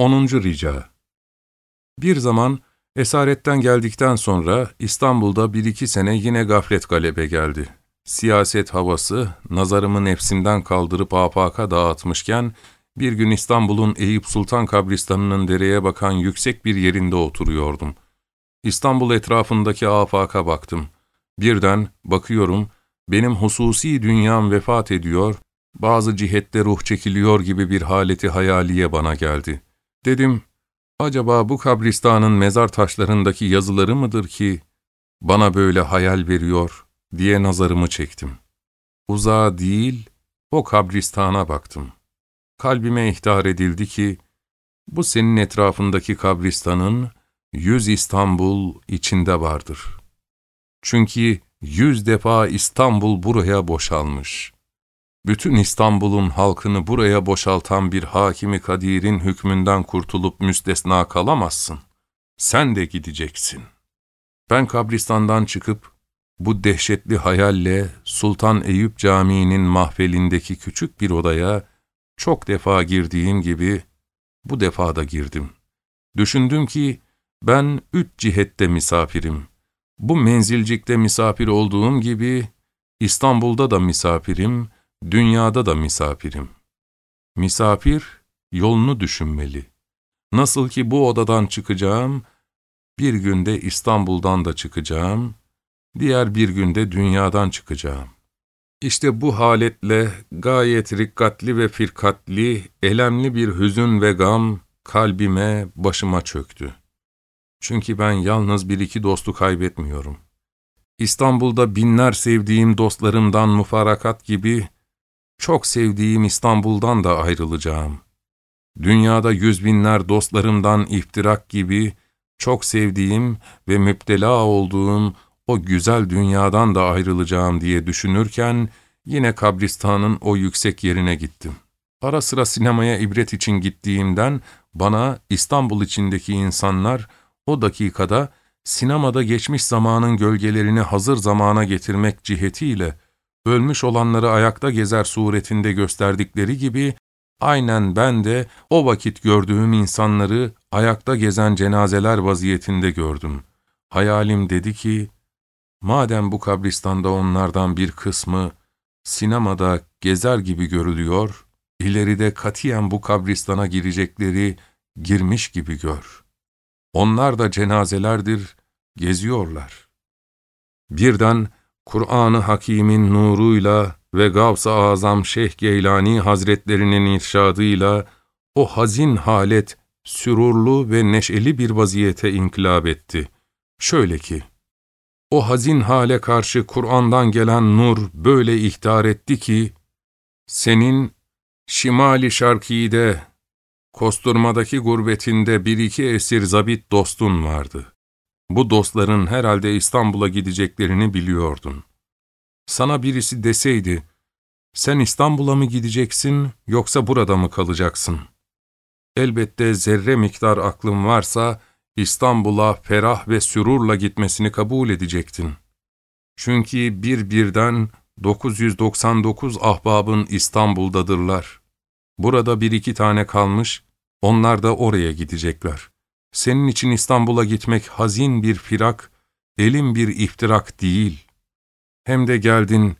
10. Rica Bir zaman esaretten geldikten sonra İstanbul'da bir iki sene yine gaflet galebe geldi. Siyaset havası nazarımı nefsimden kaldırıp afaka dağıtmışken, bir gün İstanbul'un Eyüp Sultan kabristanının dereye bakan yüksek bir yerinde oturuyordum. İstanbul etrafındaki afaka baktım. Birden bakıyorum, benim hususi dünyam vefat ediyor, bazı cihette ruh çekiliyor gibi bir haleti hayaliye bana geldi. Dedim, acaba bu kabristanın mezar taşlarındaki yazıları mıdır ki bana böyle hayal veriyor diye nazarımı çektim. Uzağa değil, o kabristana baktım. Kalbime ihtar edildi ki, bu senin etrafındaki kabristanın yüz İstanbul içinde vardır. Çünkü yüz defa İstanbul buraya boşalmış. Bütün İstanbul'un halkını buraya boşaltan bir hakimi kadirin hükmünden kurtulup müstesna kalamazsın. Sen de gideceksin. Ben kabristandan çıkıp, bu dehşetli hayalle Sultan Eyüp Camii'nin mahfelindeki küçük bir odaya çok defa girdiğim gibi bu defa da girdim. Düşündüm ki ben üç cihette misafirim. Bu menzilcikte misafir olduğum gibi İstanbul'da da misafirim, dünyada da misafirim. Misafir yolunu düşünmeli. Nasıl ki bu odadan çıkacağım, bir günde İstanbul'dan da çıkacağım, diğer bir günde dünyadan çıkacağım. İşte bu haletle gayet rikkatli ve firkatli, elemli bir hüzün ve gam kalbime, başıma çöktü. Çünkü ben yalnız bir iki dostu kaybetmiyorum. İstanbul'da binler sevdiğim dostlarımdan mufarakat gibi, çok sevdiğim İstanbul'dan da ayrılacağım. Dünyada yüz binler dostlarımdan iftirak gibi, çok sevdiğim ve müptela olduğum o güzel dünyadan da ayrılacağım diye düşünürken, yine kabristanın o yüksek yerine gittim. Ara sıra sinemaya ibret için gittiğimden, bana İstanbul içindeki insanlar, o dakikada sinemada geçmiş zamanın gölgelerini hazır zamana getirmek cihetiyle, ölmüş olanları ayakta gezer suretinde gösterdikleri gibi, aynen ben de o vakit gördüğüm insanları ayakta gezen cenazeler vaziyetinde gördüm. Hayalim dedi ki, Madem bu kabristanda onlardan bir kısmı sinemada gezer gibi görülüyor, ileride katiyen bu kabristana girecekleri girmiş gibi gör. Onlar da cenazelerdir, geziyorlar. Birden Kur'an-ı Hakîm'in nuruyla ve Gavs-ı Azam Şeyh Geylani Hazretlerinin irşadıyla o hazin halet sürurlu ve neşeli bir vaziyete inkılap etti. Şöyle ki, o hazin hale karşı Kur'an'dan gelen nur böyle ihtar etti ki, senin şimali şarkide, kosturmadaki gurbetinde bir iki esir zabit dostun vardı. Bu dostların herhalde İstanbul'a gideceklerini biliyordun. Sana birisi deseydi, sen İstanbul'a mı gideceksin yoksa burada mı kalacaksın? Elbette zerre miktar aklın varsa, İstanbul'a ferah ve sürurla gitmesini kabul edecektin. Çünkü bir birden 999 ahbabın İstanbul'dadırlar. Burada bir iki tane kalmış, onlar da oraya gidecekler. Senin için İstanbul'a gitmek hazin bir firak, elin bir iftirak değil. Hem de geldin,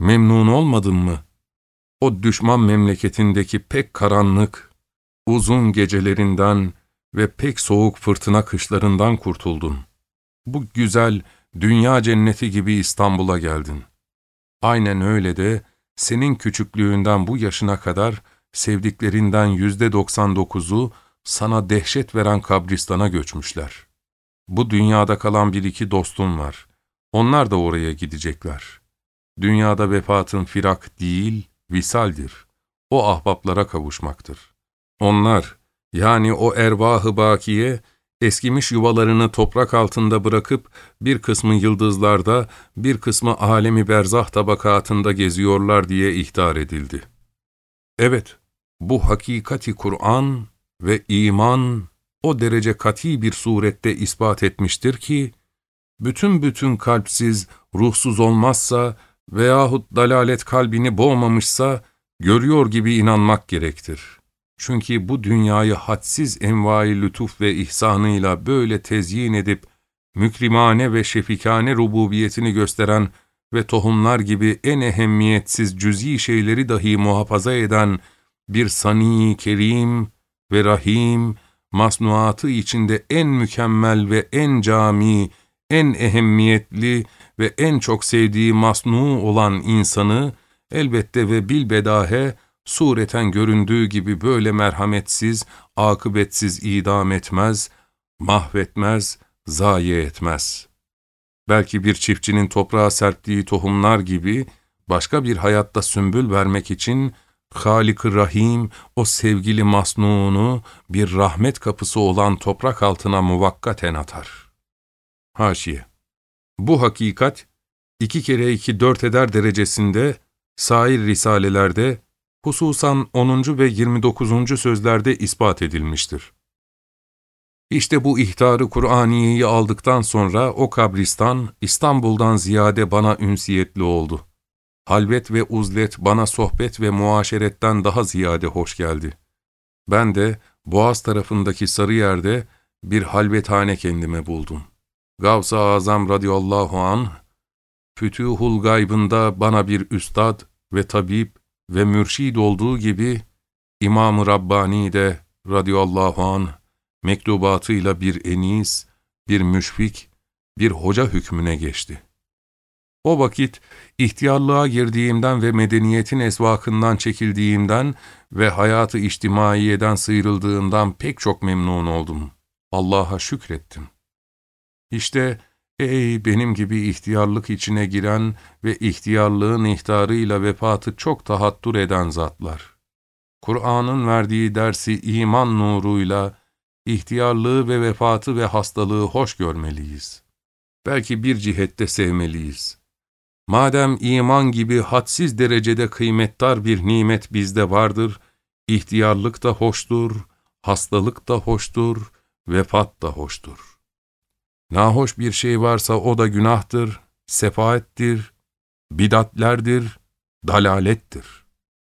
memnun olmadın mı? O düşman memleketindeki pek karanlık, uzun gecelerinden, ve pek soğuk fırtına kışlarından kurtuldun. Bu güzel, dünya cenneti gibi İstanbul'a geldin. Aynen öyle de, senin küçüklüğünden bu yaşına kadar sevdiklerinden yüzde doksan dokuzu sana dehşet veren kabristana göçmüşler. Bu dünyada kalan bir iki dostun var. Onlar da oraya gidecekler. Dünyada vefatın firak değil, visaldir. O ahbaplara kavuşmaktır. Onlar, yani o ervah-ı bakiye, eskimiş yuvalarını toprak altında bırakıp bir kısmı yıldızlarda, bir kısmı alemi berzah tabakatında geziyorlar diye ihtar edildi. Evet, bu hakikati Kur'an ve iman o derece kati bir surette ispat etmiştir ki, bütün bütün kalpsiz, ruhsuz olmazsa veyahut dalalet kalbini boğmamışsa, görüyor gibi inanmak gerektir. Çünkü bu dünyayı hadsiz envai lütuf ve ihsanıyla böyle tezyin edip, mükrimane ve şefikane rububiyetini gösteren ve tohumlar gibi en ehemmiyetsiz cüz'i şeyleri dahi muhafaza eden bir sani kerim ve rahim, masnuatı içinde en mükemmel ve en cami, en ehemmiyetli ve en çok sevdiği masnu olan insanı, elbette ve bilbedahe, sureten göründüğü gibi böyle merhametsiz, akıbetsiz idam etmez, mahvetmez, zayi etmez. Belki bir çiftçinin toprağa serptiği tohumlar gibi, başka bir hayatta sümbül vermek için, Halik-ı Rahim o sevgili masnuğunu bir rahmet kapısı olan toprak altına muvakkaten atar. Haşiye Bu hakikat, iki kere iki dört eder derecesinde, sair risalelerde, hususan 10. ve 29. sözlerde ispat edilmiştir. İşte bu ihtarı Kur'aniyeyi aldıktan sonra o kabristan İstanbul'dan ziyade bana ünsiyetli oldu. Halvet ve uzlet bana sohbet ve muaşeretten daha ziyade hoş geldi. Ben de Boğaz tarafındaki sarı yerde bir halvethane kendime buldum. Gavs-ı Azam radıyallahu an Fütühul gaybında bana bir üstad ve tabip ve mürşid olduğu gibi İmam-ı Rabbani de radıyallahu an mektubatıyla bir enis, bir müşfik, bir hoca hükmüne geçti. O vakit ihtiyarlığa girdiğimden ve medeniyetin esvakından çekildiğimden ve hayatı içtimaiyeden sıyrıldığımdan pek çok memnun oldum. Allah'a şükrettim. İşte ey benim gibi ihtiyarlık içine giren ve ihtiyarlığın ihtarıyla vefatı çok tahattur eden zatlar. Kur'an'ın verdiği dersi iman nuruyla, ihtiyarlığı ve vefatı ve hastalığı hoş görmeliyiz. Belki bir cihette sevmeliyiz. Madem iman gibi hadsiz derecede kıymetdar bir nimet bizde vardır, ihtiyarlık da hoştur, hastalık da hoştur, vefat da hoştur. Nahoş bir şey varsa o da günahtır, sefaettir, bidatlerdir, dalalettir.